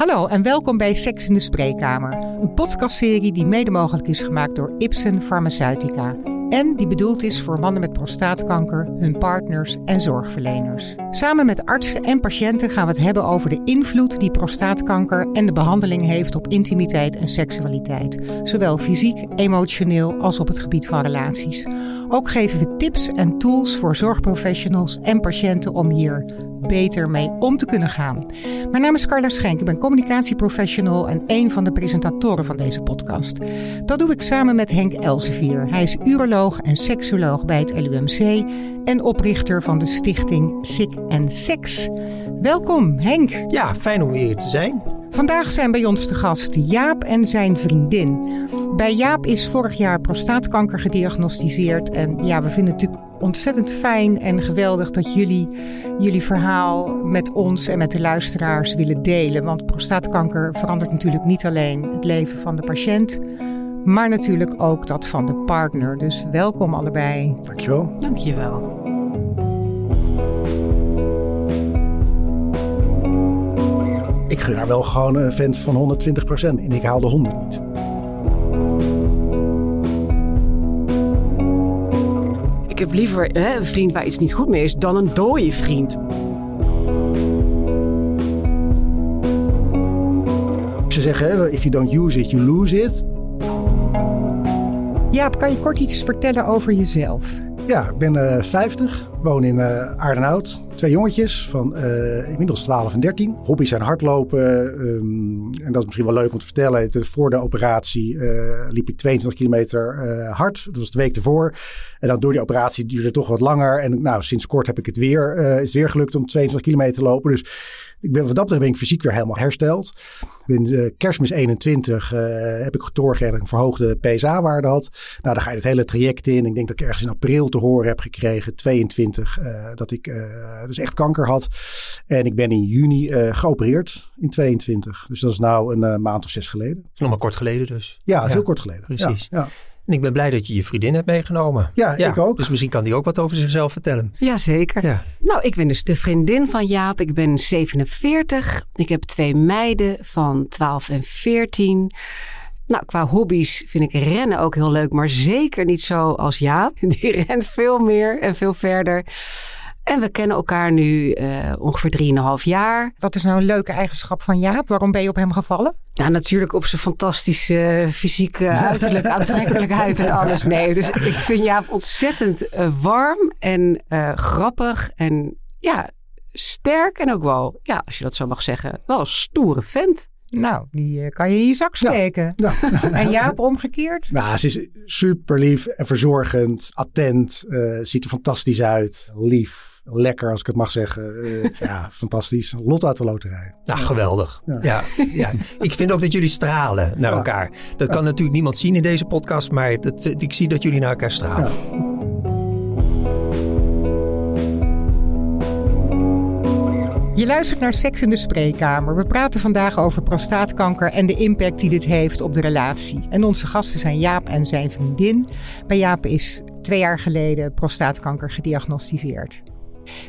Hallo en welkom bij Seks in de Spreekkamer, een podcastserie die mede mogelijk is gemaakt door Ipsen Pharmaceutica en die bedoeld is voor mannen met prostaatkanker, hun partners en zorgverleners. Samen met artsen en patiënten gaan we het hebben over de invloed die prostaatkanker en de behandeling heeft op intimiteit en seksualiteit, zowel fysiek, emotioneel als op het gebied van relaties. Ook geven we tips en tools voor zorgprofessionals en patiënten om hier beter mee om te kunnen gaan. Mijn naam is Carla Schenk, ik ben communicatieprofessional en een van de presentatoren van deze podcast. Dat doe ik samen met Henk Elsevier. Hij is uroloog en seksoloog bij het LUMC en oprichter van de stichting Sick and Sex. Welkom Henk. Ja, fijn om weer te zijn. Vandaag zijn bij ons te gast Jaap en zijn vriendin. Bij Jaap is vorig jaar prostaatkanker gediagnosticeerd. En ja, we vinden het natuurlijk ontzettend fijn en geweldig dat jullie jullie verhaal met ons en met de luisteraars willen delen. Want prostaatkanker verandert natuurlijk niet alleen het leven van de patiënt, maar natuurlijk ook dat van de partner. Dus welkom allebei. Dankjewel. Dankjewel. Ik gun haar wel gewoon een vent van 120% en ik haal de 100 niet. Ik heb liever hè, een vriend waar iets niet goed mee is dan een dode vriend. Ze zeggen, hè, if you don't use it, you lose it. Jaap, kan je kort iets vertellen over jezelf? Ja, ik ben uh, 50, woon in uh, Aardenhout. Twee jongetjes van uh, inmiddels 12 en 13. Hobby's zijn hardlopen. Um, en dat is misschien wel leuk om te vertellen. Het, voor de operatie liep ik 22 kilometer hard. Dat was de week ervoor. En dan door die operatie duurde het toch wat langer. En nou, sinds kort heb ik het weer, is het weer gelukt om 22 kilometer te lopen. Dus ik ben, wat dat betreft ben ik fysiek weer helemaal hersteld. In uh, kerstmis 21 uh, heb ik doorgegeven dat ik een verhoogde PSA-waarde had. Nou, dan ga je het hele traject in. Ik denk dat ik ergens in april te horen heb gekregen, 22, uh, dat ik dus echt kanker had. En ik ben in juni geopereerd in 22. Dus dat is nou een maand of zes geleden. Nog maar kort geleden dus. Ja, dat is heel kort geleden. Precies. Ja, ja. En ik ben blij dat je je vriendin hebt meegenomen. Ja, ik ook. Dus misschien kan die ook wat over zichzelf vertellen. Jazeker. Ja. Nou, ik ben dus de vriendin van Jaap. Ik ben 47. Ik heb twee meiden van 12 en 14. Nou, qua hobby's vind ik rennen ook heel leuk, maar zeker niet zo als Jaap. Die rent veel meer en veel verder. En we kennen elkaar nu uh, ongeveer 3,5 jaar. Wat is nou een leuke eigenschap van Jaap? Waarom ben je op hem gevallen? Nou, natuurlijk op zijn fantastische fysieke uiterlijk, aantrekkelijkheid en alles. Nee, dus ik vind Jaap ontzettend uh, warm en uh, grappig en ja, sterk en ook wel, ja, als je dat zo mag zeggen, wel een stoere vent. Nou, die kan je in je zak steken. Ja, en Jaap omgekeerd? Nou, ze is super lief en verzorgend, attent, uh, ziet er fantastisch uit, lief lekker, als ik het mag zeggen. Uh, ja, fantastisch. Lot uit de loterij. Nou, geweldig. Ja. Ja, ja. Ik vind ook dat jullie stralen naar elkaar. Dat kan natuurlijk niemand zien in deze podcast, maar dat, ik zie dat jullie naar elkaar stralen. Je luistert naar Seks in de Spreekkamer. We praten vandaag over prostaatkanker en de impact die dit heeft op de relatie. En onze gasten zijn Jaap en zijn vriendin. Bij Jaap is twee jaar geleden prostaatkanker gediagnosticeerd.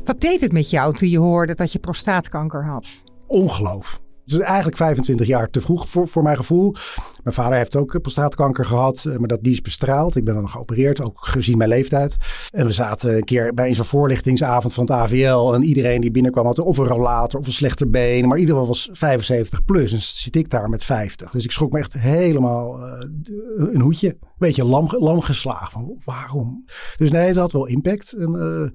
Wat deed het met jou toen je hoorde dat je prostaatkanker had? Ongeloof. Het is eigenlijk 25 jaar te vroeg voor, voor mijn gevoel. Mijn vader heeft ook prostaatkanker gehad, maar dat, die is bestraald. Ik ben dan geopereerd, ook gezien mijn leeftijd. En we zaten een keer bij zo'n voorlichtingsavond van het AVL. En iedereen die binnenkwam had of een rollator of een slechter been. Maar iedereen was 75 plus. En zit ik daar met 50. Dus ik schrok me echt helemaal uh, een hoedje. Een beetje lam, lam geslagen. Van, waarom? Dus nee, het had wel impact. En,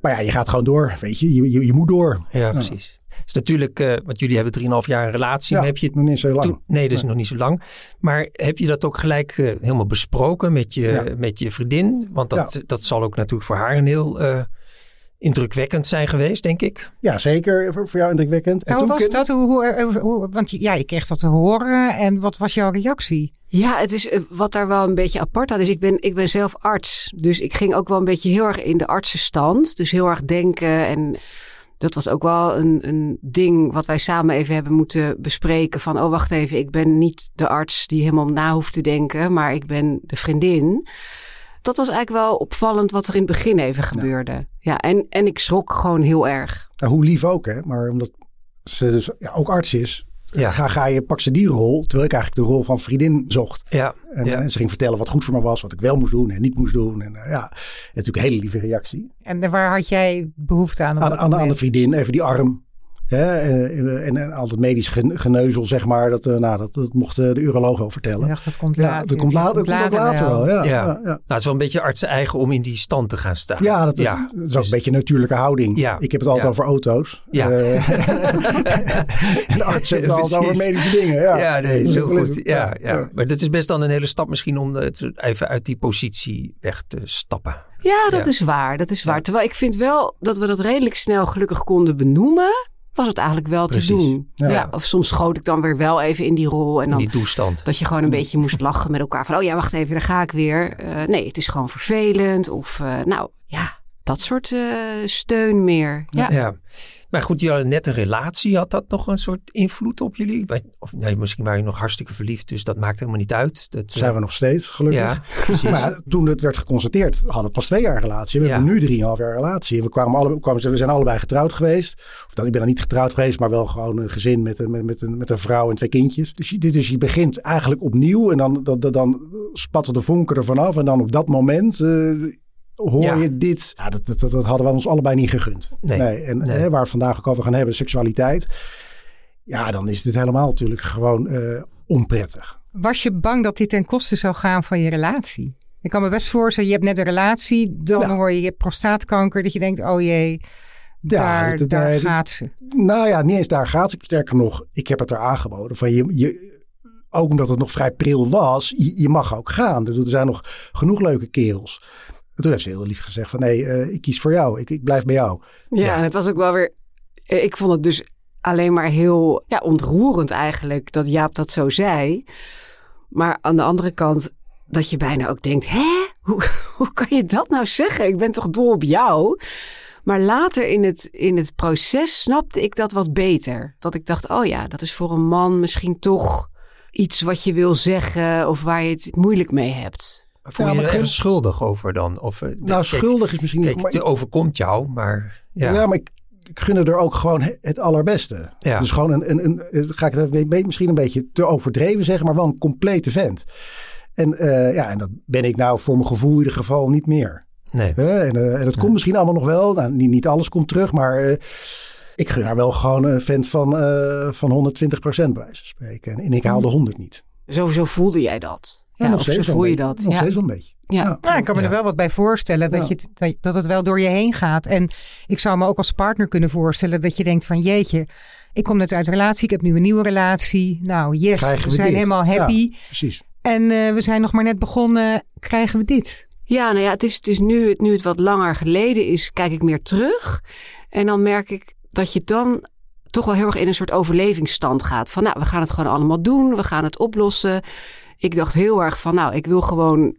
maar ja, je gaat gewoon door, weet je. Je, je, je moet door. Ja, precies. Het is natuurlijk, uh, want jullie hebben 3,5 jaar een relatie. Ja, heb je het nog niet zo lang. Toen, nee, dat is nee. nog niet zo lang. Maar heb je dat ook gelijk uh, helemaal besproken met je, ja. met je vriendin? Want dat, ja. dat zal ook natuurlijk voor haar een heel uh, indrukwekkend zijn geweest, denk ik. Ja, zeker voor, voor jou indrukwekkend. En hoe was kun... dat? Hoe, hoe, hoe, want ja, je kreeg dat te horen. En wat was jouw reactie? Ja, het is wat daar wel een beetje apart aan is. Ik ben, ik ben zelf arts. Dus ik ging ook wel een beetje heel erg in de artsenstand. Dus heel erg denken en dat was ook wel een, een ding wat wij samen even hebben moeten bespreken. Van, oh wacht even, ik ben niet de arts die helemaal na hoeft te denken, maar ik ben de vriendin. Dat was eigenlijk wel opvallend wat er in het begin even gebeurde. Ja, ja en, en ik schrok gewoon heel erg. Nou, hoe lief ook, hè? Maar omdat ze dus ja, ook arts is, Ja. Ga, ga je, pak ze die rol, terwijl ik eigenlijk de rol van vriendin zocht. Ja. En, ja. ze ging vertellen wat goed voor me was, wat ik wel moest doen en niet moest doen. En uh, ja, natuurlijk een hele lieve reactie. En waar had jij behoefte aan? Aan, aan, aan de vriendin, even die arm. Ja, en, en, en al het medisch geneuzel, zeg maar, dat, uh, nou, dat, dat mocht uh, de uroloog wel vertellen. Ik dacht, dat komt later. Ja, dat komt, later, dat later, later wel. Ja, ja. ja, ja. Nou, het is wel een beetje arts eigen om in die stand te gaan staan. Ja, dat is, ja. Dat is ook dus, een beetje een natuurlijke houding. Ja. Ik heb het altijd over auto's. Ja. Uh, en arts hebben het altijd over medische dingen. Ja, ja nee, zo goed. Ja, ja. Maar dat is best dan een hele stap misschien om het even uit die positie weg te stappen. Ja, dat is waar. Dat is waar. Terwijl ik vind wel dat we dat redelijk snel gelukkig konden benoemen was het eigenlijk wel Precies. te doen. Ja. Ja. of soms schoot ik dan weer wel even in die rol. En dan die toestand. dat je gewoon een beetje moest lachen met elkaar. Van, oh ja, wacht even, daar ga ik weer. Uh, nee, het is gewoon vervelend. Of uh, nou, ja, dat soort uh, steun meer. Ja. ja. Maar goed, je had net een relatie. Had dat nog een soort invloed op jullie? Of nee, misschien waren je nog hartstikke verliefd. Dus dat maakt helemaal niet uit. Dat zijn we nog steeds, gelukkig. Ja, precies. Maar toen het werd geconstateerd, hadden we pas twee jaar relatie. We Ja. hebben nu drieënhalf jaar relatie. We, kwamen alle, kwamen, we zijn allebei getrouwd geweest. Of dat, ik ben dan niet getrouwd geweest, maar wel gewoon een gezin met een, met, met een, met een vrouw en twee kindjes. Dus je, dus je begint eigenlijk opnieuw en dan, dan, dan spatten de vonken ervan af. En dan op dat moment... Uh, hoor Ja. je dit? Ja, dat, dat, dat hadden we ons allebei niet gegund. Nee. En Nee. Hè, waar we vandaag ook over gaan hebben, seksualiteit. Ja, dan is dit helemaal natuurlijk gewoon eh, onprettig. Was je bang dat dit ten koste zou gaan van je relatie? Ik kan me best voorstellen, je hebt net een relatie, dan Ja. hoor je, je hebt prostaatkanker, dat je denkt, oh jee, daar, dat- daar nee, gaat ze. Nou ja, niet eens daar gaat ze. Sterker nog, ik heb het er aangeboden. Van je, je, ook omdat het nog vrij pril was, je, je mag ook gaan. Er zijn nog genoeg leuke kerels. En toen heeft ze heel lief gezegd van nee, eh, ik kies voor jou. Ik, ik blijf bij jou. Ja, Ja. en het was ook wel weer. Ik vond het dus alleen maar heel ja, ontroerend eigenlijk dat Jaap dat zo zei. Maar aan de andere kant dat je bijna ook denkt: hè? Hoe, hoe kan je dat nou zeggen? Ik ben toch dol op jou? Maar later in het, in het proces snapte ik dat wat beter. Dat ik dacht: oh ja, dat is voor een man misschien toch iets wat je wil zeggen of waar je het moeilijk mee hebt. Voel Ja, je er geen- schuldig over dan? Of, eh, Nou, kijk, schuldig is misschien Kijk, niet. maar het overkomt jou, maar ja. Ja, maar ik, ik gun er ook gewoon he- het allerbeste. Ja. Dus gewoon een, een, een, een- ga ik het misschien een beetje te overdreven zeggen, maar wel een complete vent. En eh, ja, en dat ben ik nou voor mijn gevoel in ieder geval niet meer. Nee. Hè? En, eh, en dat komt misschien allemaal nog wel. Nou, niet, niet alles komt terug, maar eh, ik gun haar wel gewoon een vent van, eh van 120 procent bij wijze van spreken. En, en ik haal de 100 niet. Zo voelde jij dat. Ja, nog of zo steeds voel je beetje. dat. Nog ja. steeds wel een beetje. Ja. Nou, ik kan me Ja. er wel wat bij voorstellen dat, Ja. je het, dat, dat het wel door je heen gaat. En ik zou me ook als partner kunnen voorstellen dat je denkt van jeetje, ik kom net uit een relatie, ik heb nu een nieuwe relatie. Nou yes, Krijgen we we zijn dit? helemaal happy. Precies. En eh, we zijn nog maar net begonnen, krijgen we dit? Ja, nou ja, het is, het is nu, nu het wat langer geleden is, kijk ik meer terug. En dan merk ik dat je dan toch wel heel erg in een soort overlevingsstand gaat. Van nou, we gaan het gewoon allemaal doen, we gaan het oplossen. Ik dacht heel erg van nou, ik wil gewoon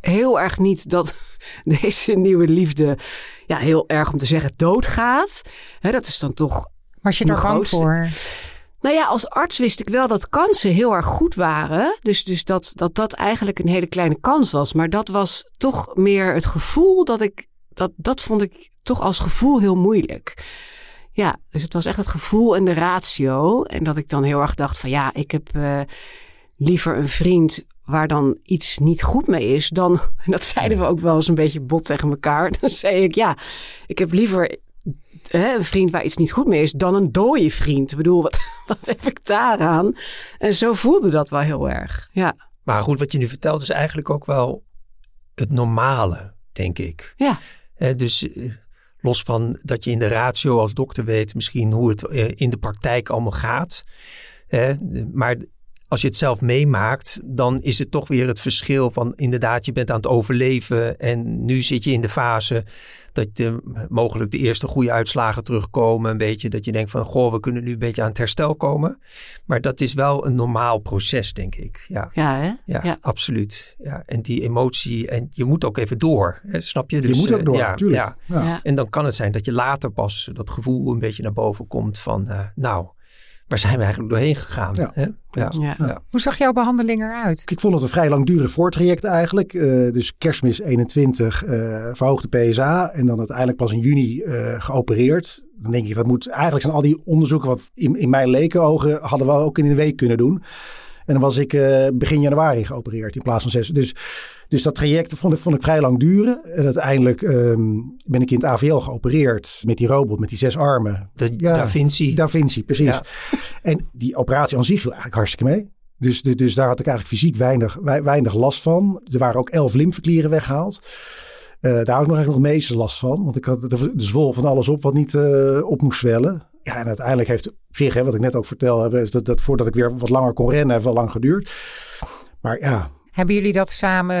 heel erg niet dat deze nieuwe liefde, ja, heel erg om te zeggen, doodgaat. Hè, dat is dan toch Was je daar bang voor? nou ja, als arts wist ik wel dat kansen heel erg goed waren. Dus, dus dat, dat dat eigenlijk een hele kleine kans was. Maar dat was toch meer het gevoel dat ik. Dat, dat vond ik toch als gevoel heel moeilijk. Ja, dus het was echt het gevoel en de ratio. En dat ik dan heel erg dacht van ja, ik heb eh, liever een vriend waar dan iets niet goed mee is dan... En dat zeiden we ook wel eens een beetje bot tegen elkaar. Dan zei ik ja, ik heb liever hè, een vriend waar iets niet goed mee is dan een dode vriend. Ik bedoel, wat, wat heb ik daaraan? En zo voelde dat wel heel erg, ja. Maar goed, wat je nu vertelt is eigenlijk ook wel het normale, denk ik. Ja, Hè, dus eh, los van dat je in de ratio als dokter weet misschien hoe het eh, in de praktijk allemaal gaat. Maar als je het zelf meemaakt, dan is het toch weer het verschil van inderdaad, je bent aan het overleven en nu zit je in de fase dat de, mogelijk de eerste goede uitslagen terugkomen. Een beetje dat je denkt van, goh, we kunnen nu een beetje aan het herstel komen. Maar dat is wel een normaal proces, denk ik. Ja. ja hè? Ja, Ja. absoluut. Ja, en die emotie, en je moet ook even door, hè, snap je? Dus, je moet ook eh, door, ja, natuurlijk. ja. Ja. Ja. En dan kan het zijn dat je later pas dat gevoel een beetje naar boven komt van, eh, nou, waar zijn we eigenlijk doorheen gegaan? Ja. Hè? Ja. Ja. Ja. Hoe zag jouw behandeling eruit? Ik vond het een vrij langdurig voortraject eigenlijk. Eh, dus kerstmis 21 eh verhoogde PSA en dan uiteindelijk pas in juni eh, geopereerd. Dan denk ik, dat moet eigenlijk zijn al die onderzoeken wat in, in mijn lekenogen hadden we ook in een week kunnen doen. En dan was ik eh, begin januari geopereerd in plaats van zes. Dus, dus dat traject vond ik, vond ik vrij lang duren. En uiteindelijk ehm, ben ik in het AVL geopereerd met die robot, met die zes armen. De Ja, Da Vinci. Da Vinci, precies. Ja. En die operatie aan zich viel eigenlijk hartstikke mee. Dus, dus, dus daar had ik eigenlijk fysiek weinig, wei- weinig last van. Er waren ook elf lymfeklieren weggehaald. Eh, daar had ik nog eigenlijk nog het meeste last van. Want ik had de, zwol van alles op wat niet eh, op moest zwellen. Ja, en uiteindelijk heeft op zich, hè, wat ik net ook vertel, dat, dat voordat ik weer wat langer kon rennen, heeft wel lang geduurd. Maar ja, Hebben jullie dat samen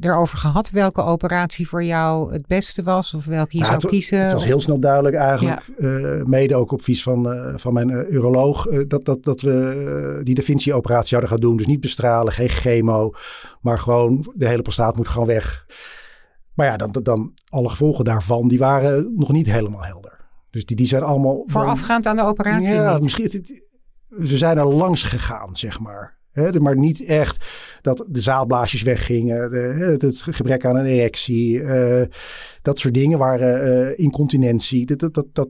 erover gehad? Welke operatie voor jou het beste was? Of welke je Ja, zou het, kiezen? het was heel snel duidelijk eigenlijk. eh, mede ook op advies van, eh, van mijn eh, uroloog. eh, dat, dat, dat we eh, die Vinci operatie zouden gaan doen. Dus niet bestralen, geen chemo. Maar gewoon de hele prostaat moet gewoon weg. Maar ja, dan, dan- dan alle gevolgen daarvan. Die waren nog niet helemaal helder. Dus die, die zijn allemaal... Voorafgaand aan de operatie Ja, niet? misschien. het- het- Ze zijn er langs gegaan, zeg maar. Maar niet echt dat de zaalblaasjes weggingen. De, het, gebrek aan een erectie. eh, dat soort dingen waren eh, incontinentie. Dat, dat, dat,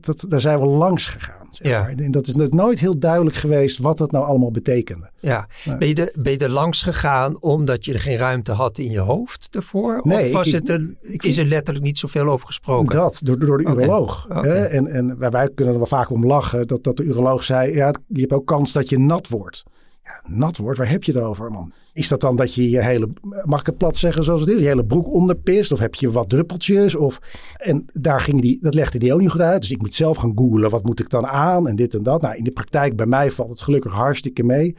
dat, daar zijn we langs gegaan. Zeg Ja. maar. En dat is net nooit heel duidelijk geweest wat dat nou allemaal betekende. Ja. Ben, je er, ben je er langs gegaan omdat je er geen ruimte had in je hoofd ervoor? Nee, of was ik- het er, ik- is er letterlijk niet zoveel over gesproken? Dat, door, door de uroloog. Hè? En, en wij, wij kunnen er wel vaak om lachen. Dat, dat de uroloog zei, ja, je hebt ook kans dat je nat wordt. Nat wordt, waar heb je het over, man? Is dat dan dat je je hele, mag ik het plat zeggen zoals het is, je hele broek onderpist? Of heb je wat druppeltjes? Of, en daar ging die, dat legde die ook niet goed uit. Dus ik moet zelf gaan googlen, wat moet ik dan aan? En dit en dat. Nou, in de praktijk bij mij valt het gelukkig hartstikke mee.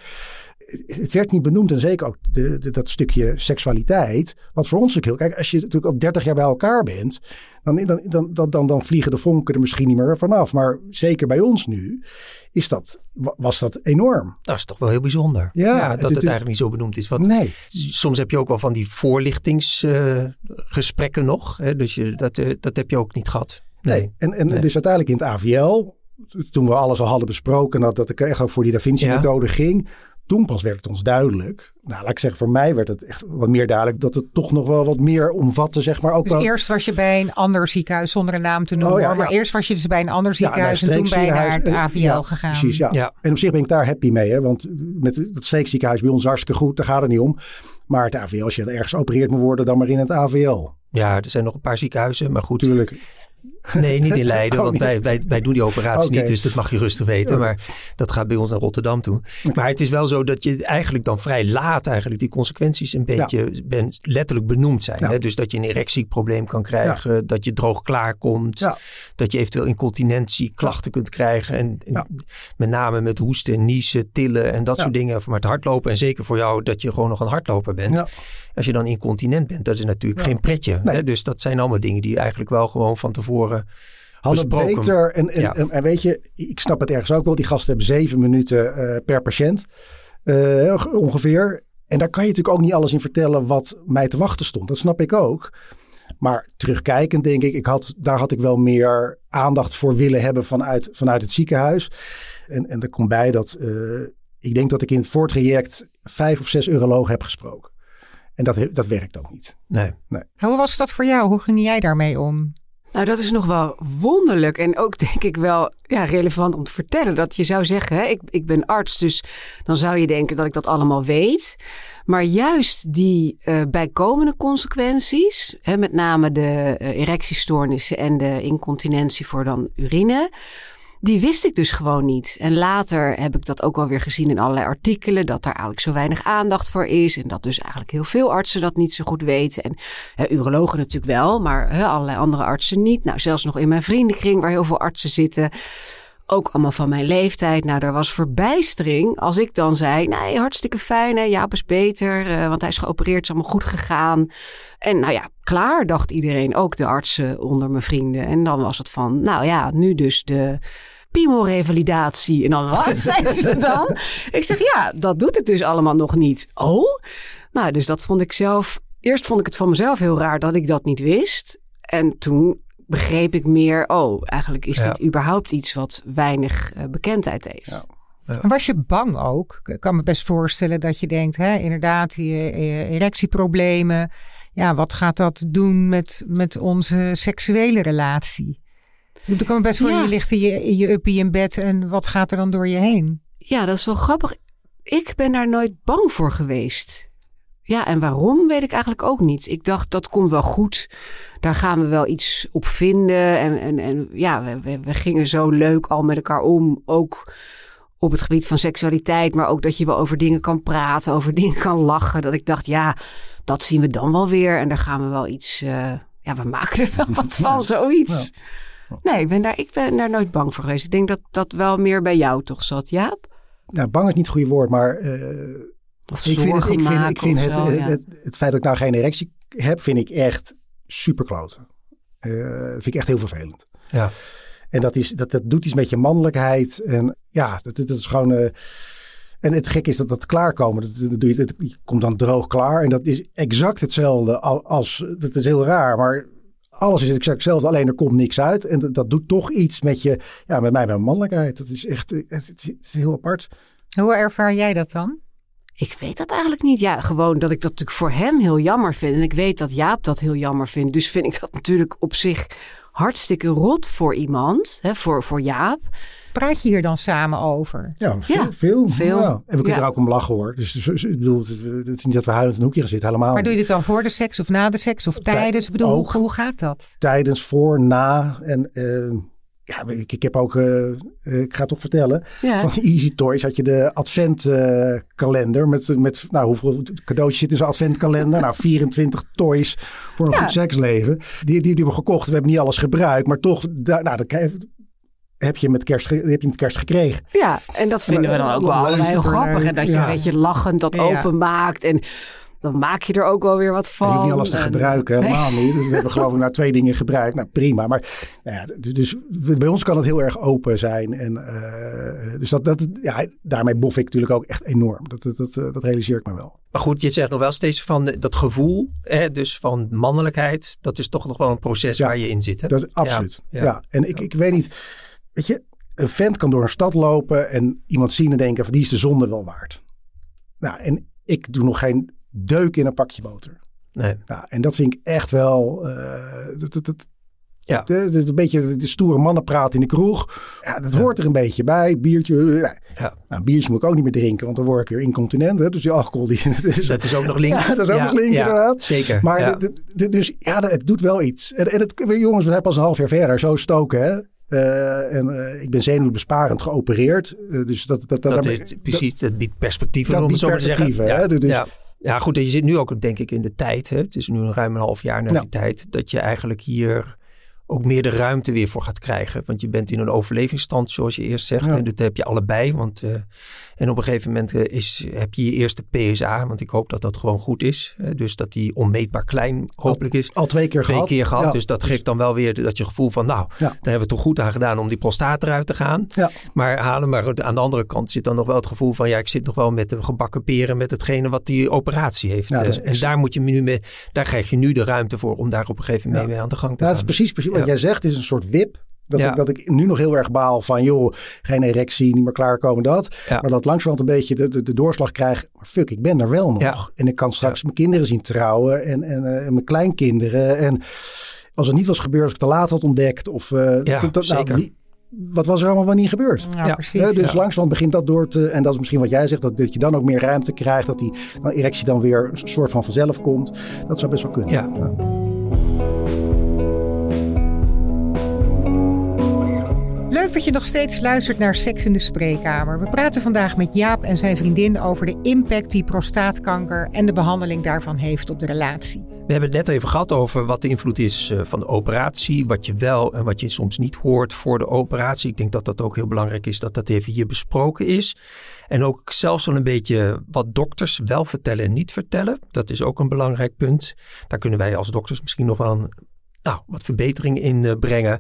Het- werd niet benoemd en zeker ook de, de- dat stukje seksualiteit. Wat voor ons ook heel... Kijk, als je natuurlijk al 30 jaar bij elkaar bent... Dan, dan, dan, dan, dan, dan vliegen de vonken er misschien niet meer vanaf. Maar zeker bij ons nu is dat, wa- was dat enorm. Dat is toch wel heel bijzonder. Ja, dat het- eigenlijk niet zo benoemd is. Want Nee. soms heb je ook wel van die voorlichtingsgesprekken nog. Hè? Dus je, dat, eh, dat heb je ook niet gehad. Nee. En, en Nee. dus uiteindelijk in het AVL, toen we alles al hadden besproken, dat, dat ik echt ook voor die Da Vinci-methode ging, toen pas werd het ons duidelijk. Nou, laat ik zeggen, voor mij werd het echt wat meer duidelijk dat het toch nog wel wat meer omvatte, zeg maar. Ook Dus wel, eerst was je bij een ander ziekenhuis, zonder een naam te noemen. Oh ja, maar ja. eerst was je dus bij een ander Ja, ziekenhuis en toen ben je naar het. AVL Eh, ja, gegaan. Precies, ja. Ja. En op zich ben ik daar happy mee, hè? want met het streekziekenhuis bij ons hartstikke goed, daar gaat het niet om. Maar het AVL, als je ergens geopereerd moet worden, dan maar in het AVL. Ja, er zijn nog een paar ziekenhuizen. Maar goed, Tuurlijk. Nee, niet in Leiden. Oh, want niet. wij, wij, wij doen die operatie niet. Dus dat mag je rustig weten. Ja. Maar dat gaat bij ons naar Rotterdam toe. Maar het is wel zo dat je eigenlijk dan vrij laat eigenlijk die consequenties een beetje ben, letterlijk benoemd zijn. Ja. Hè? Dus dat je een erectieprobleem kan krijgen. Dat je droog klaarkomt. Dat je eventueel incontinentieklachten kunt krijgen. En, met name met hoesten, niezen, tillen en dat soort dingen. Maar het hardlopen en zeker voor jou dat je gewoon nog een hardloper bent. Als je dan incontinent bent, dat is natuurlijk Ja. geen pretje. Nee. Hè? Dus dat zijn allemaal dingen die eigenlijk wel gewoon van tevoren Hadden besproken. beter. En, en, Ja. en, en weet je, ik snap het ergens ook wel. Die gasten hebben zeven minuten eh, per patiënt eh, ongeveer. En daar kan je natuurlijk ook niet alles in vertellen wat mij te wachten stond. Dat snap ik ook. Maar terugkijkend denk ik, ik had, daar had ik wel meer aandacht voor willen hebben vanuit, vanuit het ziekenhuis. En, en er komt bij dat eh, ik denk dat ik in het voortraject vijf of zes urologen heb gesproken. En dat, dat werkt ook niet. Nee. Hoe was dat voor jou? Hoe ging jij daarmee om? Nou, dat is nog wel wonderlijk en ook denk ik wel ja, relevant om te vertellen. Dat je zou zeggen, hè, ik, ik ben arts, dus dan zou je denken dat ik dat allemaal weet. Maar juist die eh, bijkomende consequenties, hè, met name de eh, erectiestoornissen en de incontinentie voor dan urine, die wist ik dus gewoon niet. En later heb ik dat ook alweer gezien in allerlei artikelen, dat daar eigenlijk zo weinig aandacht voor is. En dat dus eigenlijk heel veel artsen dat niet zo goed weten. En urologen natuurlijk wel, maar hè, allerlei andere artsen niet. Nou, zelfs nog in mijn vriendenkring waar heel veel artsen zitten. Ook allemaal van mijn leeftijd. Nou, daar was verbijstering als ik dan zei... nee, hartstikke fijn, hè, Jaap beter, eh, want hij is geopereerd, is allemaal goed gegaan. En nou ja, klaar, dacht iedereen, ook de artsen onder mijn vrienden. En dan was het van, nou ja, nu dus de piemorevalidatie. En dan, wat zeiden ze dan? Ik zeg, ja, dat doet het dus allemaal nog niet. Oh? Nou, dus dat vond ik zelf... Eerst vond ik het van mezelf heel raar dat ik dat niet wist. En toen begreep ik meer, oh, eigenlijk is Ja. dit überhaupt iets wat weinig eh, bekendheid heeft. Ja. Was je bang ook? Ik kan me best voorstellen dat je denkt, hè, inderdaad, die eh, erectieproblemen. Ja, wat gaat dat doen met, met onze seksuele relatie? Ik kan me best voor Ja. je ligt in je, in je uppie in bed en wat gaat er dan door je heen? Ja, dat is wel grappig. Ik ben daar nooit bang voor geweest. Ja, en waarom weet ik eigenlijk ook niet. Ik dacht, dat komt wel goed. Daar gaan we wel iets op vinden. En, en, en ja, we, we, we gingen zo leuk al met elkaar om. Ook op het gebied van seksualiteit. Maar ook dat je wel over dingen kan praten, over dingen kan lachen. Dat ik dacht, ja, dat zien we dan wel weer. En daar gaan we wel iets... eh, ja, we maken er wel wat van, zoiets. Nee, ik ben, daar, ik ben daar nooit bang voor geweest. Ik denk dat dat wel meer bij jou toch zat, Jaap? Nou, bang is niet het goede woord, maar eh, Of ik vind, het, ik vind, ik vind het, zo, het, ja. het, het feit dat ik nou geen erectie heb, vind ik echt super kloten. Eh, dat vind ik echt heel vervelend. Ja. En dat, is, dat, dat doet iets met je mannelijkheid. En ja, dat, dat is gewoon. eh, en het gekke is dat dat klaarkomen. Dat, dat doe je, dat, je komt dan droog klaar. En dat is exact hetzelfde al- als. Dat is heel raar, maar. Alles is exact hetzelfde, alleen er komt niks uit. En dat, dat doet toch iets met je, ja, met mij, met mijn mannelijkheid. Dat is echt, eh, het, is- het is heel apart. Hoe ervaar jij dat dan? Ik weet dat eigenlijk niet. Ja, gewoon dat ik dat natuurlijk voor hem heel jammer vind. En ik weet dat Jaap dat heel jammer vindt. Dus vind ik dat natuurlijk op zich hartstikke rot voor iemand. Hè, voor, voor Jaap. Praat je hier dan samen over? Ja, veel. Ja, veel, veel. Ja. En we kunnen Ja. er ook om lachen hoor. Dus, dus, dus ik bedoel, het, het is niet dat we huilend in een hoekje gaan zitten, helemaal Maar doe je dit dan voor de seks of na de seks of tijdens? Ik bedoel, hoe, ook. hoe gaat dat? Tijdens, voor, na. En eh, ja, ik, ik heb ook, eh, eh, ik ga het toch vertellen. Ja. Van Easy Toys had je de adventkalender. met, met, nou, hoeveel cadeautjes zitten in zo'n adventkalender? nou, 24 toys voor een Ja. goed seksleven. Die, die, die hebben we gekocht. We hebben niet alles gebruikt. Maar toch, daar, nou, heb je met kerst, heb je met kerst gekregen. Ja, en dat vinden we dan ook wel allebei heel grappig. En dat je Ja. een beetje lachend dat Ja. openmaakt. En dan maak je er ook wel weer wat En van. je hoeft niet alles te En- gebruiken, helemaal niet. Dus we hebben geloof ik nou twee dingen gebruikt. Nou prima, maar nou ja, dus bij ons kan het heel erg open zijn. En, eh, dus dat, dat, ja, daarmee bof ik natuurlijk ook echt enorm. Dat, dat, dat, eh, dat realiseer ik me wel. Maar goed, je zegt nog wel steeds van eh, dat gevoel, hè, dus van mannelijkheid, dat is toch nog wel een proces Ja, waar je in zit. Hè? Dat is absoluut. Ja, Ja, ja. en ik, ik weet niet, weet je, een vent kan door een stad lopen en iemand zien en denken van die is de zonde wel waard. Nou, en ik doe nog geen deuk in een pakje boter. Nee. Nou, en dat vind ik echt wel. eh, dat, dat, dat, Ja. de, de- een beetje de stoere mannenpraat in de kroeg. Ja, dat hoort er een beetje bij. Biertje. ja. Ja. Nou, biertje moet ik ook niet meer drinken, want dan word ik weer incontinent. Hè? Dus die alcohol. Die, dus, Dat is ook nog link. Ja, dat is ook nog link, inderdaad. Zeker. maar de- dus ja, het doet wel iets. En, en het, jongens, we zijn pas een half jaar verder. Zo stoken, hè. Eh, en eh, ik ben zenuwbesparend geopereerd. Eh, dus dat, dat, dat, dat is precies, dat biedt perspectieven dat om het biedt zo maar te zeggen. perspectieven, Ja, hè, dus- ja. ja, goed, en je zit nu ook denk ik in de tijd. Hè? Het is nu een ruim een half jaar na die tijd dat je eigenlijk hier ook meer de ruimte weer voor gaat krijgen. Want je bent in een overlevingsstand, zoals je eerst zegt. Ja. En dat heb je allebei. Want, eh, en op een gegeven moment eh, is, heb je je eerste PSA. Want ik hoop dat dat gewoon goed is. Eh, dus dat die onmeetbaar klein hopelijk is. al twee keer Twee gehad. keer gehad. Ja, dus dat geeft dan wel weer dat je gevoel van... nou, daar hebben we toch goed aan gedaan om die prostaat eruit te gaan. Ja. Maar halen. Maar aan de andere kant zit dan nog wel het gevoel van... ja, ik zit nog wel met de gebakken peren met hetgene wat die operatie heeft. Ja, Eh, en daar, moet je nu mee, daar krijg je nu de ruimte voor... om daar op een gegeven moment Ja. mee aan de gang te Ja, gaan. dat is precies, precies wat Ja. jij zegt. is een soort wip. Dat, Ja. ik, dat ik nu nog heel erg baal van, joh, geen erectie, niet meer klaarkomen, dat. Ja. Maar dat langzamerhand een beetje de, de, de doorslag krijg. Maar fuck, ik ben er wel nog. Ja. En ik kan straks mijn kinderen zien trouwen en, en, eh, en mijn kleinkinderen. En als het niet was gebeurd, als ik te laat had ontdekt. Of, eh, Ja, dat- dat- nou, wie- wat was er allemaal wel niet gebeurd? Ja, Ja. precies. Hè, dus Ja. langzamerhand begint dat door te... En dat is misschien wat jij zegt, dat, dat je dan ook meer ruimte krijgt. Dat die nou, erectie dan weer een soort van vanzelf komt. Dat zou best wel kunnen. Ja. Leuk dat je nog steeds luistert naar Seks in de Spreekkamer. We praten vandaag met Jaap en zijn vriendin over de impact die prostaatkanker en de behandeling daarvan heeft op de relatie. We hebben het net even gehad over wat de invloed is eh, van de operatie. Wat je wel en wat je soms niet hoort voor de operatie. Ik denk dat dat ook heel belangrijk is dat dat even hier besproken is. En ook zelfs wel een beetje wat dokters wel vertellen en niet vertellen. Dat is ook een belangrijk punt. Daar kunnen wij als dokters misschien nog een, nou, wat verbetering in eh, brengen.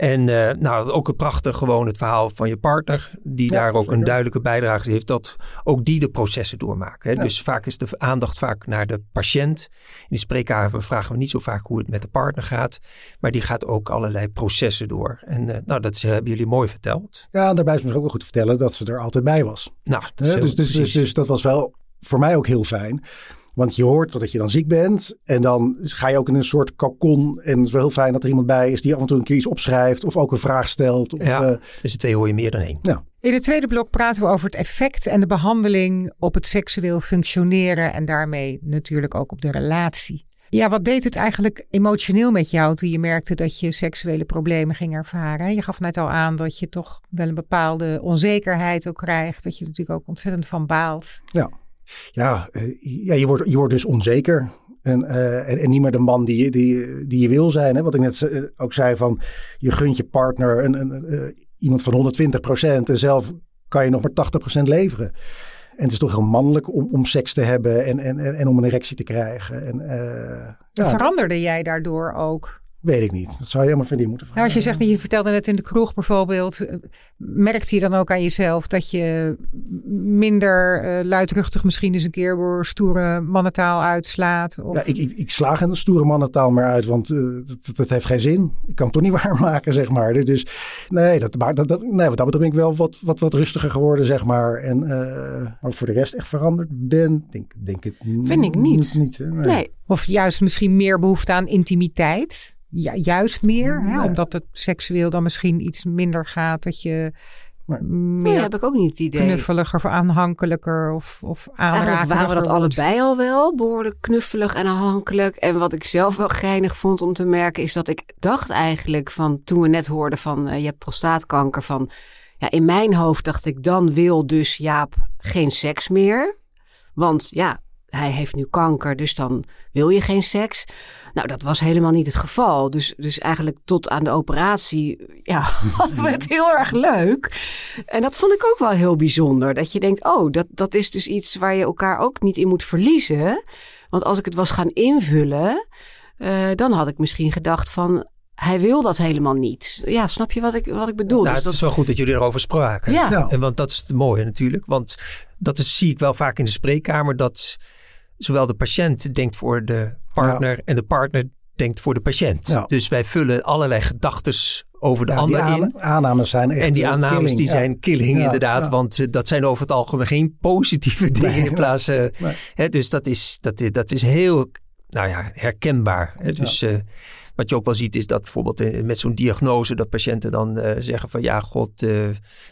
En uh, nou, ook een prachtig gewoon het verhaal van je partner, die daar ook een duidelijke bijdrage heeft, dat ook die de processen doormaken. Hè? Dus vaak is de aandacht vaak naar de patiënt. In de spreekhaven vragen we niet zo vaak hoe het met de partner gaat, maar die gaat ook allerlei processen door. En uh, nou, dat hebben jullie mooi verteld. Ja, en daarbij is het ook wel goed te vertellen dat ze er altijd bij was. Nou, dus, dus, dus, dus dat was wel voor mij ook heel fijn. Want je hoort dat je dan ziek bent. En dan ga je ook in een soort cocon. En het is wel heel fijn dat er iemand bij is die af en toe een keer iets opschrijft. Of ook een vraag stelt. Of, ja, uh, dus de twee hoor je meer dan één. Ja. In het tweede blok praten we over het effect en de behandeling op het seksueel functioneren. En daarmee natuurlijk ook op de relatie. Ja, wat deed het eigenlijk emotioneel met jou toen je merkte dat je seksuele problemen ging ervaren? Je gaf net al aan dat je toch wel een bepaalde onzekerheid ook krijgt. Dat je natuurlijk ook ontzettend van baalt. Ja ja, uh, ja je, wordt, je wordt dus onzeker. En, uh, en, en, niet meer de man die, die, die je wil zijn. Hè? Wat ik net uh, ook zei van je gunt je partner een, een, iemand van 120% en zelf kan je nog maar 80% leveren. En het is toch heel mannelijk om, om seks te hebben en, en, en, en om een erectie te krijgen. En, ja. Veranderde jij daardoor ook? Weet ik niet. Dat zou je helemaal van die moeten vragen. Nou, als je zegt, dat je vertelde net in de kroeg bijvoorbeeld, eh, merkte je dan ook aan jezelf dat je minder uh, luidruchtig misschien eens een keer door stoere mannentaal uitslaat? Of? Ja, ik, ik, ik sla geen stoere mannentaal meer uit, want uh, dat, dat, heeft geen zin. Ik kan het toch niet waarmaken, zeg maar. Dus nee, dat, maar dat, dat, nee wat dat betreft ben ik wel wat, wat, wat rustiger geworden, zeg maar. En uh, maar voor de rest echt veranderd ben, denk, denk het Vind ik niet. niet nee. nee. Of juist misschien meer behoefte aan intimiteit? Ja, juist meer, hè? omdat het seksueel dan misschien iets minder gaat. Dat je meer nee, heb ik ook niet het idee. knuffeliger of aanhankelijker of, of Eigenlijk waren we dat allebei al wel, behoorlijk knuffelig en aanhankelijk. En wat ik zelf wel geinig vond om te merken is dat ik dacht eigenlijk van toen we net hoorden van uh, je hebt prostaatkanker van... Ja, in mijn hoofd dacht ik dan wil dus Jaap geen seks meer. Want ja, hij heeft nu kanker, dus dan wil je geen seks. Nou, dat was helemaal niet het geval. Dus, dus eigenlijk tot aan de operatie, ja, hadden we het heel erg leuk. En dat vond ik ook wel heel bijzonder. Dat je denkt, oh, dat, dat is dus iets waar je elkaar ook niet in moet verliezen. Want als ik het was gaan invullen, uh, dan had ik misschien gedacht van, hij wil dat helemaal niet. Ja, snap je wat ik, wat ik bedoel? Nou, dus het dat... is wel goed dat jullie erover spraken. Ja. En want dat is het mooie natuurlijk. Want dat is, zie ik wel vaak in de spreekkamer. Dat zowel de patiënt denkt voor de partner ja. en de partner denkt voor de patiënt. Ja. Dus wij vullen allerlei gedachten over de ja, ander in. Aannames zijn echt En die aannames killing. die zijn killing inderdaad. Want uh, dat zijn over het algemeen geen positieve dingen Nee, in plaats. Uh, nee. hè, dus dat is, dat, dat is heel nou ja, herkenbaar. Hè? Dus uh, wat je ook wel ziet is dat bijvoorbeeld eh, met zo'n diagnose dat patiënten dan uh, zeggen van ja god, uh,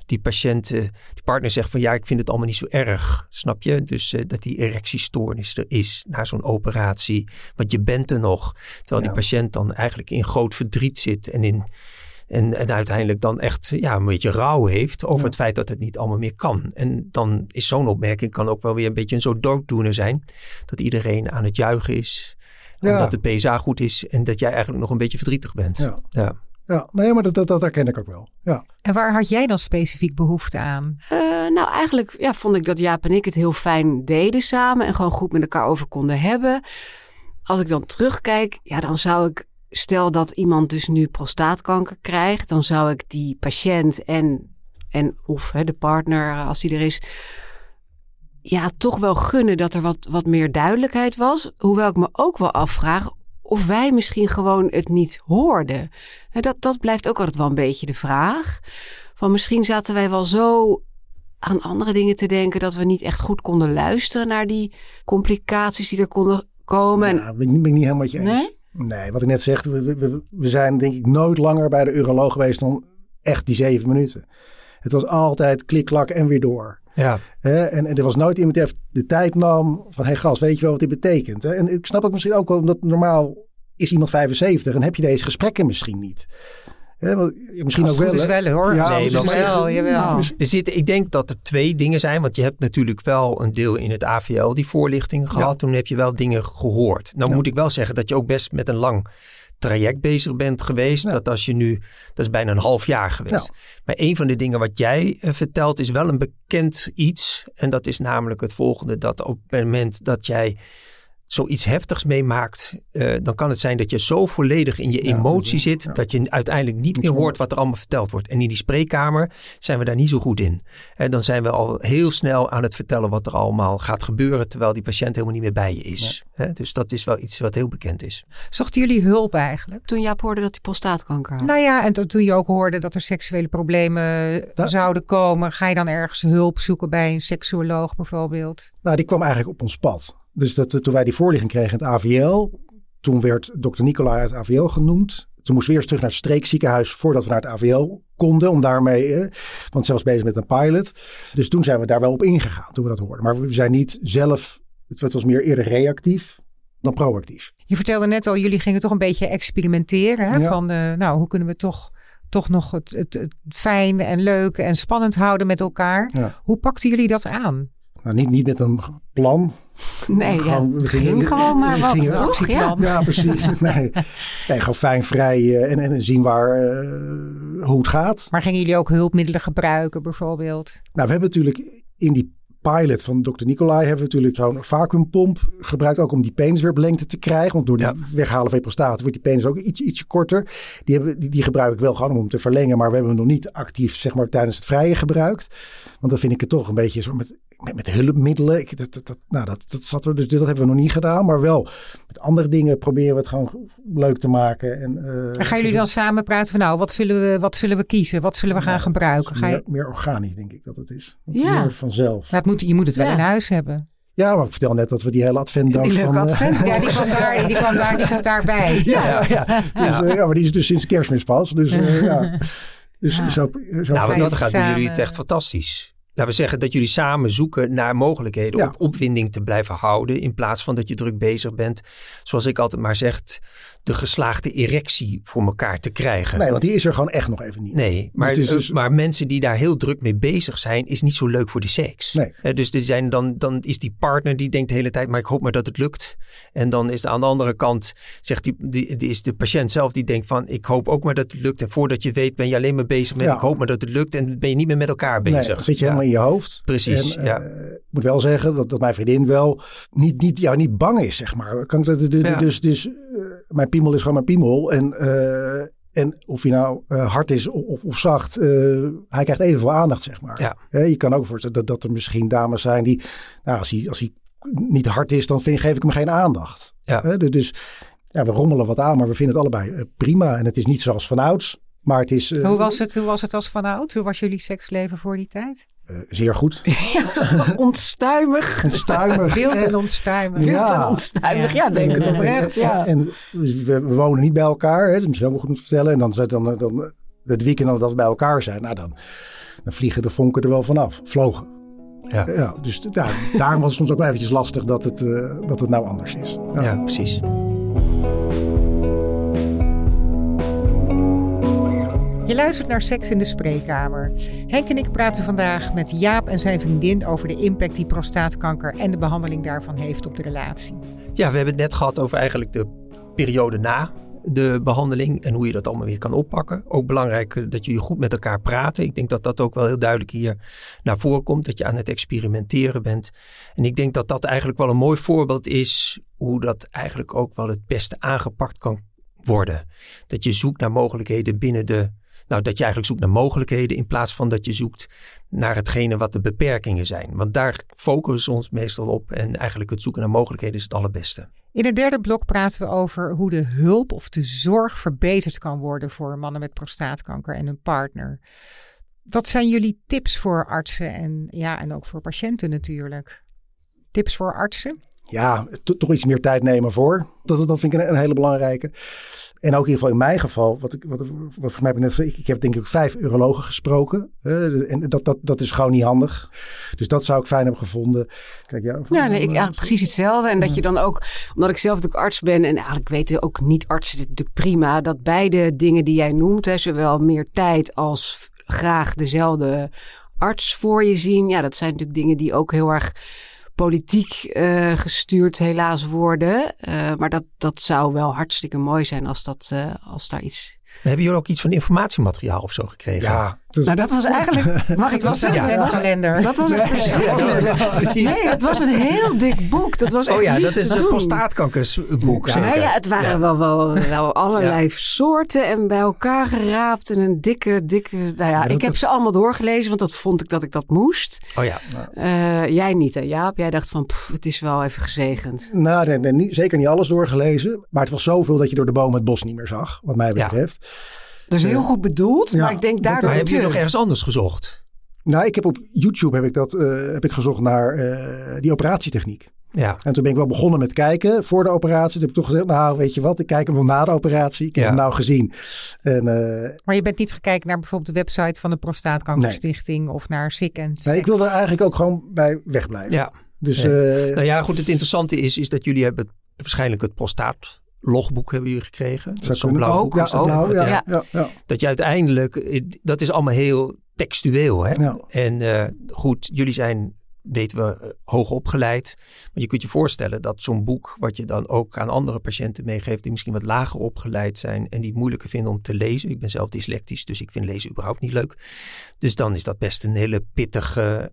die patiënt, uh, die partner zegt van ja ik vind het allemaal niet zo erg, snap je? Dus dat die erectiestoornis er is na zo'n operatie, want je bent er nog. Terwijl ja. die patiënt dan eigenlijk in groot verdriet zit en in en, en, uiteindelijk dan echt ja, een beetje rouw heeft over ja. het feit dat het niet allemaal meer kan. En dan is zo'n opmerking kan ook wel weer een beetje een soort dooddoener zijn. Dat iedereen aan het juichen is. Ja. Omdat de PSA goed is en dat jij eigenlijk nog een beetje verdrietig bent. Ja, ja. ja nee, maar dat, dat, dat herken ik ook wel. Ja. En waar had jij dan specifiek behoefte aan? Uh, nou, eigenlijk ja, vond ik dat Jaap en ik het heel fijn deden samen en gewoon goed met elkaar over konden hebben. Als ik dan terugkijk, ja, dan zou ik stel dat iemand dus nu prostaatkanker krijgt, dan zou ik die patiënt en, en of hè, de partner, als die er is, ja, toch wel gunnen dat er wat, wat meer duidelijkheid was. Hoewel ik me ook wel afvraag of wij misschien gewoon het niet hoorden. Dat, dat blijft ook altijd wel een beetje de vraag. Van misschien zaten wij wel zo aan andere dingen te denken dat we niet echt goed konden luisteren naar die complicaties die er konden komen. Ja, ben ik, ben niet helemaal met je eens. Nee? Nee, wat ik net zeg, we, we, we zijn denk ik nooit langer bij de uroloog geweest dan echt die zeven minuten. Het was altijd klik, klak en weer door. Ja. Hè? En, en er was nooit iemand die even de tijd nam van... hé hey, gast, weet je wel wat dit betekent? Hè? En ik snap het misschien ook wel, omdat normaal is iemand 75... en heb je deze gesprekken misschien niet. Hè? Want, misschien Als ook het wel. is wel hoor. Ja, Nee, dat- is wel, jawel. Er zit, ik denk dat er twee dingen zijn. Want je hebt natuurlijk wel een deel in het AVL die voorlichting gehad. Toen heb je wel dingen gehoord. Nou Ja. moet ik wel zeggen dat je ook best met een lang traject bezig bent geweest. Ja. Dat als je nu, dat is bijna een half jaar geweest. Ja. Maar een van de dingen wat jij eh, vertelt is wel een bekend iets. En dat is namelijk het volgende. Dat op het moment dat jij zoiets heftigs meemaakt, uh, dan kan het zijn dat je zo volledig in je emotie zit, dat je uiteindelijk niet meer hoort wat er allemaal verteld wordt. En in die spreekkamer zijn we daar niet zo goed in. En dan zijn we al heel snel aan het vertellen wat er allemaal gaat gebeuren, terwijl die patiënt helemaal niet meer bij je is. dus dat is wel iets wat heel bekend is. Zochten jullie hulp eigenlijk? Toen Jaap hoorde dat hij prostaaatkanker had. Nou ja, en toen je ook hoorde dat er seksuele problemen zouden komen, ga je dan ergens hulp zoeken bij een seksuoloog bijvoorbeeld? Nou, die kwam eigenlijk op ons pad. Dus dat, eh, toen wij die voorlichting kregen in het AVL, toen werd dokter Nicolai uit het AVL genoemd. Toen moesten we eerst terug naar het streekziekenhuis voordat we naar het AVL konden. Om daarmee, eh, want ze was bezig met een pilot. Dus toen zijn we daar wel op ingegaan toen we dat hoorden. Maar we zijn niet zelf, het was meer eerder reactief dan proactief. Je vertelde net al, jullie gingen toch een beetje experimenteren. Hè? Van, uh, nou, hoe kunnen we toch, toch nog het, het, het fijn en leuk en spannend houden met elkaar? Hoe pakten jullie dat aan? Nou, niet, niet met een plan. Nee, gewoon, ja, we gingen, ging gewoon maar wat, gingen, toch? Ja. ja, precies. nee. nee, gewoon fijn, vrij uh, en, en zien waar, uh, hoe het gaat. Maar gingen jullie ook hulpmiddelen gebruiken bijvoorbeeld? Nou, we hebben natuurlijk in die pilot van Dr. Nicolai hebben we natuurlijk zo'n vacuümpomp gebruikt. Ook om die peniswerplengte te krijgen. Want door die weghalen van je prostaat wordt die penis ook iets, ietsje korter. Die, hebben, die, die gebruik ik wel gewoon om hem te verlengen. Maar we hebben hem nog niet actief zeg maar, tijdens het vrije gebruikt. Want dan vind ik het toch een beetje zo met met, met hulpmiddelen. Ik, dat, dat, nou, dat, dat zat er, dus dat hebben we nog niet gedaan. Maar wel met andere dingen proberen we het gewoon leuk te maken. En, uh, gaan jullie dan samen praten van nou, wat zullen we, wat zullen we kiezen? Wat zullen we gaan gebruiken? Ga je... meer, meer, organisch denk ik dat het is. Ja. Meer vanzelf. Maar het moet, je moet het wel in huis hebben. Ja, maar ik vertel net dat we die hele adventdag van... Uh, advent, ja, die kwam daar, die kwam daar, die zat daarbij. Ja, ja, ja. Dus, uh, ja maar die is dus sinds kerstmis pas. Dus uh, ja. Dus zo, zo nou, want dat gaat doen jullie het echt fantastisch laten we zeggen dat jullie samen zoeken naar mogelijkheden om opwinding te blijven houden. In plaats van dat je druk bezig bent, zoals ik altijd maar zeg, de geslaagde erectie voor elkaar te krijgen. Nee, want die is er gewoon echt nog even niet. Nee, dus maar, dus, dus, maar mensen die daar heel druk mee bezig zijn, is niet zo leuk voor de seks. Nee. dus er zijn dan, dan is die partner die denkt de hele tijd, maar ik hoop maar dat het lukt. En dan is aan de andere kant, zegt die, die, die, is de patiënt zelf die denkt van, ik hoop ook maar dat het lukt. En voordat je weet ben je alleen maar bezig met, ik hoop maar dat het lukt. En ben je niet meer met elkaar bezig. Nee, zit je helemaal in je hoofd. Precies, en, ja. Uh, ik moet wel zeggen dat, dat mijn vriendin wel niet, niet, ja, niet bang is, zeg maar. Kan, dus, dus mijn piemel is gewoon mijn piemel. En, uh, en of hij nou uh, hard is of, of zacht, hij krijgt evenveel aandacht, zeg maar. Ja. je kan ook voorstellen dat, dat er misschien dames zijn die, nou, als hij, als hij niet hard is, dan vind, geef ik hem geen aandacht. Ja. dus ja, we rommelen wat aan, maar we vinden het allebei prima. En het is niet zoals vanouds. Maar het is, hoe, was het, hoe was het als vanouds? Hoe was jullie seksleven voor die tijd? Uh, zeer goed. Ja, onstuimig. Onstuimig. Wild en onstuimig. Ja. en onstuimig, ja, denk ik oprecht. Ja. En, en we, we, wonen niet bij elkaar, hè, dat is misschien ook goed om te vertellen. En dan, dan, dan, dan het weekend dat we bij elkaar zijn, nou dan, dan vliegen de vonken er wel vanaf. Vlogen. Ja. ja dus ja, daarom was het soms ook wel eventjes lastig dat het, uh, dat het nou anders is. Ja, ja precies. Je luistert naar Seks in de Spreekkamer. Henk en ik praten vandaag met Jaap en zijn vriendin over de impact die prostaatkanker en de behandeling daarvan heeft op de relatie. Ja, we hebben het net gehad over eigenlijk de periode na de behandeling en hoe je dat allemaal weer kan oppakken. Ook belangrijk eh, dat jullie goed met elkaar praten. Ik denk dat dat ook wel heel duidelijk hier naar voren komt, dat je aan het experimenteren bent. En ik denk dat dat eigenlijk wel een mooi voorbeeld is hoe dat eigenlijk ook wel het beste aangepakt kan worden. Dat je zoekt naar mogelijkheden binnen de nou, dat je eigenlijk zoekt naar mogelijkheden in plaats van dat je zoekt naar hetgene wat de beperkingen zijn. Want daar focussen we ons meestal op en eigenlijk het zoeken naar mogelijkheden is het allerbeste. In het derde blok praten we over hoe de hulp of de zorg verbeterd kan worden voor mannen met prostaatkanker en hun partner. Wat zijn jullie tips voor artsen en, ja, en ook voor patiënten natuurlijk? Tips voor artsen? Ja, toch iets meer tijd nemen voor. Dat, dat vind ik een, een hele belangrijke. En ook in ieder geval in mijn geval, wat ik, wat, mij heb ik net ik, ik heb denk ik vijf urologen gesproken. Uh, en dat, dat, dat is gewoon niet handig. Dus dat zou ik fijn hebben gevonden. Kijk, ja, ja, nee, ik, ja, precies hetzelfde. En dat je dan ook, omdat ik zelf natuurlijk arts ben en eigenlijk weten ook niet artsen dit natuurlijk prima, dat beide dingen die jij noemt, hè, zowel meer tijd als graag dezelfde arts voor je zien. Ja, dat zijn natuurlijk dingen die ook heel erg politiek uh, gestuurd helaas worden. Uh, maar dat, dat zou wel hartstikke mooi zijn als, dat, uh, als daar iets... Hebben jullie ook iets van informatiemateriaal of zo gekregen? Ja, Dus- Nou, dat was eigenlijk, mag ik wel Dat was zeggen, een dat was, kalender. dat was een verschrikkelijk. precies. Nee, het was een heel dik boek. Dat was echt Oh ja, dat is een prostaatkankersboek. Ja. Nou ja, het waren Ja. wel, wel, wel allerlei soorten en bij elkaar geraapt en een dikke, dikke... Nou ja, dat- ik heb dat- ze allemaal doorgelezen, want dat vond ik dat ik dat moest. Oh ja. Eh, jij niet, hè Jaap? Jij dacht van, pff, het is wel even gezegend. Nou, nee, nee, niet, zeker niet alles doorgelezen. Maar het was zoveel dat je door de bomen het bos niet meer zag, wat mij Ja. betreft. Dus heel goed bedoeld, Ja, maar ik denk daardoor Maar heb je nog ergens anders gezocht? Nou, ik heb op YouTube heb ik dat, eh, heb ik gezocht naar eh, die operatietechniek. Ja. En toen ben ik wel begonnen met kijken voor de operatie. Toen heb ik toch gezegd, nou weet je wat, ik kijk hem wel na de operatie. Ik heb Ja. hem nou gezien. En eh, Maar je bent niet gekeken naar bijvoorbeeld de website van de Prostaatkankerstichting of naar SICK en nee, ik wilde er eigenlijk ook gewoon bij wegblijven. ja. Dus Ja. eh, Nou ja, goed. Het interessante is, is dat jullie hebben waarschijnlijk het prostaatlogboek hebben jullie gekregen. Dat zou is zo'n blauw boek. nou, ja, ja. ja. Ja, dat je uiteindelijk, dat is allemaal heel textueel. Hè? Ja. En eh, goed, jullie zijn, weten we, eh, hoog opgeleid. Maar je kunt je voorstellen dat zo'n boek, wat je dan ook aan andere patiënten meegeeft, die misschien wat lager opgeleid zijn en die het moeilijker vinden om te lezen. Ik ben zelf dyslectisch, dus ik vind lezen überhaupt niet leuk. Dus dan is dat best een hele pittig eh,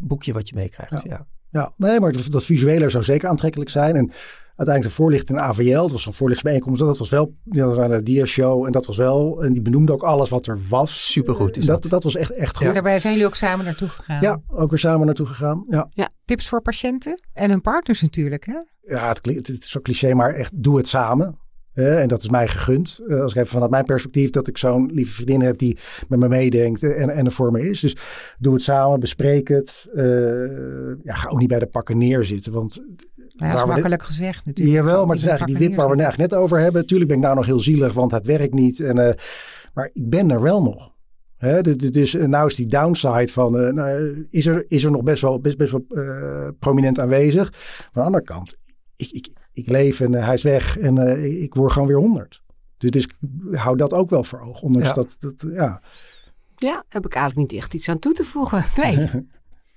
boekje wat je meekrijgt. Ja. Ja, nee, maar dat, dat visuele zou zeker aantrekkelijk zijn. En uiteindelijk de voorlichting in AVL, dat was zo'n voorlichtsbijeenkomst, dat was wel ja, een dia-show en dat was wel, en die benoemde ook alles wat er was. Supergoed is dat. dat. Dat was echt, echt goed. En Ja. daarbij zijn jullie ook samen naartoe gegaan. ook weer samen naartoe gegaan. Ja, Tips voor patiënten en hun partners natuurlijk. Hè? ja het, klinkt- het is zo cliché, maar echt doe het samen. En dat is mij gegund. Eh, als ik even vanuit mijn perspectief dat ik zo'n lieve vriendin heb die met me meedenkt en, en er voor me is. Dus doe het samen, bespreek het. Eh, ja, ga ook niet bij de pakken neerzitten. Want Maar ja, dat is dit- makkelijk gezegd natuurlijk. Jawel, maar het is eigenlijk die wip waar we het net over hebben. Tuurlijk ben ik nou nog heel zielig, want het werkt niet. En, eh, maar ik ben er wel nog. Dus nou is die downside van, nou, is, er, is er nog best wel, best, best wel prominent aanwezig. Maar aan de andere kant, ik, ik, ik leef en eh, hij is weg en eh, ik word gewoon weer honderd. Dus, dus ik hou dat ook wel voor ogen. Ondanks Ja. dat, dat, ja. Ja, heb ik eigenlijk niet echt iets aan toe te voegen. Nee.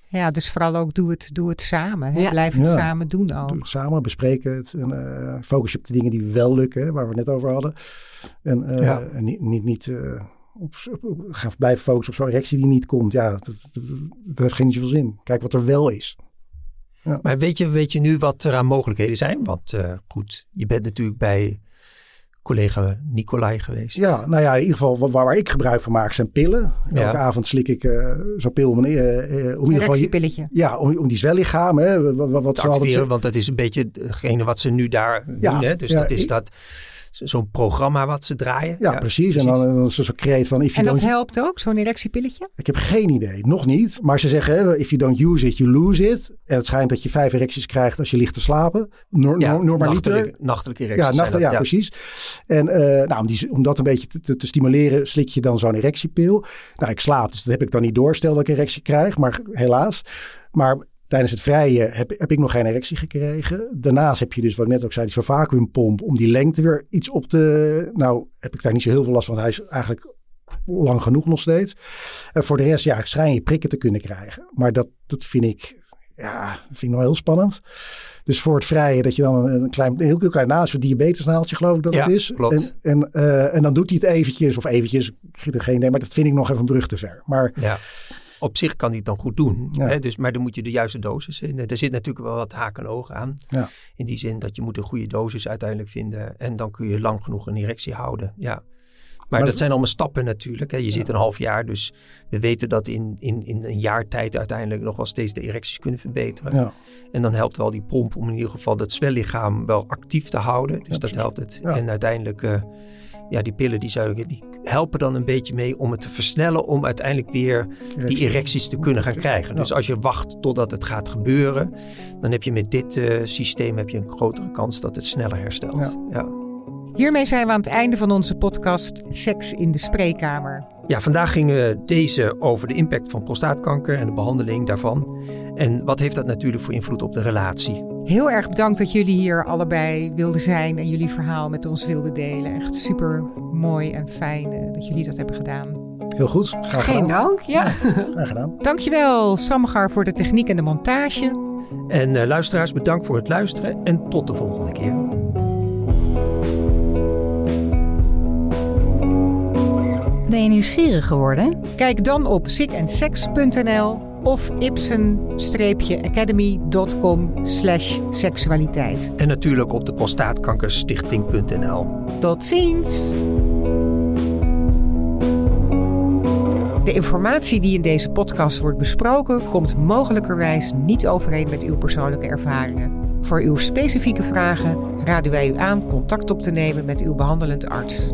Ja, dus vooral ook doe het, doe het samen. Hè? Ja. Blijf het Ja. samen doen ook. Doe het samen, bespreek het. En eh, focus je op de dingen die wel lukken, hè, waar we het net over hadden. En, eh, Ja. en niet, niet, niet eh, op, op, op- gaan blijven focussen op zo'n erectie die niet komt. Ja, dat, dat, dat, dat heeft geen zoveel zin. Kijk wat er wel is. Maar weet je, weet je nu wat er aan mogelijkheden zijn? Want eh, goed, je bent natuurlijk bij collega Nicolai geweest. Ja, nou ja, in ieder geval waar, waar ik gebruik van maak zijn pillen. Ja. Elke avond slik ik eh, zo'n pil om, eh, eh, om in ieder geval... je- Erectiepilletje. Ja, om, om die zwellichaam, hè, wat, wat te ze altijd activeren, want dat is een beetje hetgene wat ze nu daar Ja, doen. Hè? Dus ja, dat is ik- dat zo'n programma wat ze draaien. Ja, precies. En dan, dan is er zo'n kreet van... If En you dat don't, helpt ook, zo'n erectiepilletje? Ik heb geen idee, nog niet. Maar ze zeggen, hè, if you don't use it, you lose it. En het schijnt dat je vijf erecties krijgt als je ligt te slapen. Nor, ja normaliter. nachtelijke, nachtelijke erecties Ja, dat, ja, precies. En eh, nou, om, die, om dat een beetje te, te, te stimuleren, slik je dan zo'n erectiepil. Nou, ik slaap, dus dat heb ik dan niet door. Stel dat ik een erectie krijg, maar helaas. Maar tijdens het vrije heb, heb ik nog geen erectie gekregen. Daarnaast heb je dus, wat ik net ook zei, die zo'n vacuümpomp om die lengte weer iets op te... Nou, heb ik daar niet zo heel veel last van, want hij is eigenlijk lang genoeg nog steeds. En voor de rest, ja, schijn je prikken te kunnen krijgen. Maar dat, dat vind ik, ja, dat vind ik nog heel spannend. Dus voor het vrije, dat je dan een, klein, een heel, heel klein naast, een diabetesnaaltje geloof ik dat Ja, het is. klopt. En, en, eh, en dan doet hij het eventjes, of eventjes, ik er geen idee, maar dat vind ik nog even een brug te ver. Maar Ja. Op zich kan het dan goed doen. Ja. Hè? Dus, maar dan moet je de juiste dosis in. Er zit natuurlijk wel wat haken en ogen aan. Ja. In die zin dat je moet een goede dosis uiteindelijk vinden. En dan kun je lang genoeg een erectie houden. Ja. Maar, dat- dat zijn allemaal stappen natuurlijk. Hè. Je zit een half jaar, dus we weten dat in, in, in een jaar tijd uiteindelijk nog wel steeds de erecties kunnen verbeteren. ja, En dan helpt wel die pomp om in ieder geval dat zwellichaam wel actief te houden. Dus dat helpt het. En uiteindelijk, eh, ja, die pillen die, zou, die helpen dan een beetje mee om het te versnellen. Om uiteindelijk weer die erectie. erecties te kunnen gaan krijgen. Dus als je wacht totdat het gaat gebeuren, dan heb je met dit eh, systeem heb je een grotere kans dat het sneller herstelt. Ja. Ja. Hiermee zijn we aan het einde van onze podcast Seks in de Spreekkamer. Ja, vandaag gingen deze over de impact van prostaatkanker en de behandeling daarvan. En wat heeft dat natuurlijk voor invloed op de relatie? Heel erg bedankt dat jullie hier allebei wilden zijn en jullie verhaal met ons wilden delen. Echt super mooi en fijn eh, dat jullie dat hebben gedaan. heel goed. Graag Geen gedaan. dank, ja. Graag gedaan. Dankjewel Samgar voor de techniek en de montage. En eh, luisteraars, bedankt voor het luisteren en tot de volgende keer. Ben je nieuwsgierig geworden? Kijk dan op sickandsex.nl of ipsen-academy.com slash seksualiteit. En natuurlijk op de prostaatkankerstichting.nl. Tot ziens! De informatie die in deze podcast wordt besproken komt mogelijkerwijs niet overeen met uw persoonlijke ervaringen. Voor uw specifieke vragen raden wij u aan contact op te nemen met uw behandelend arts.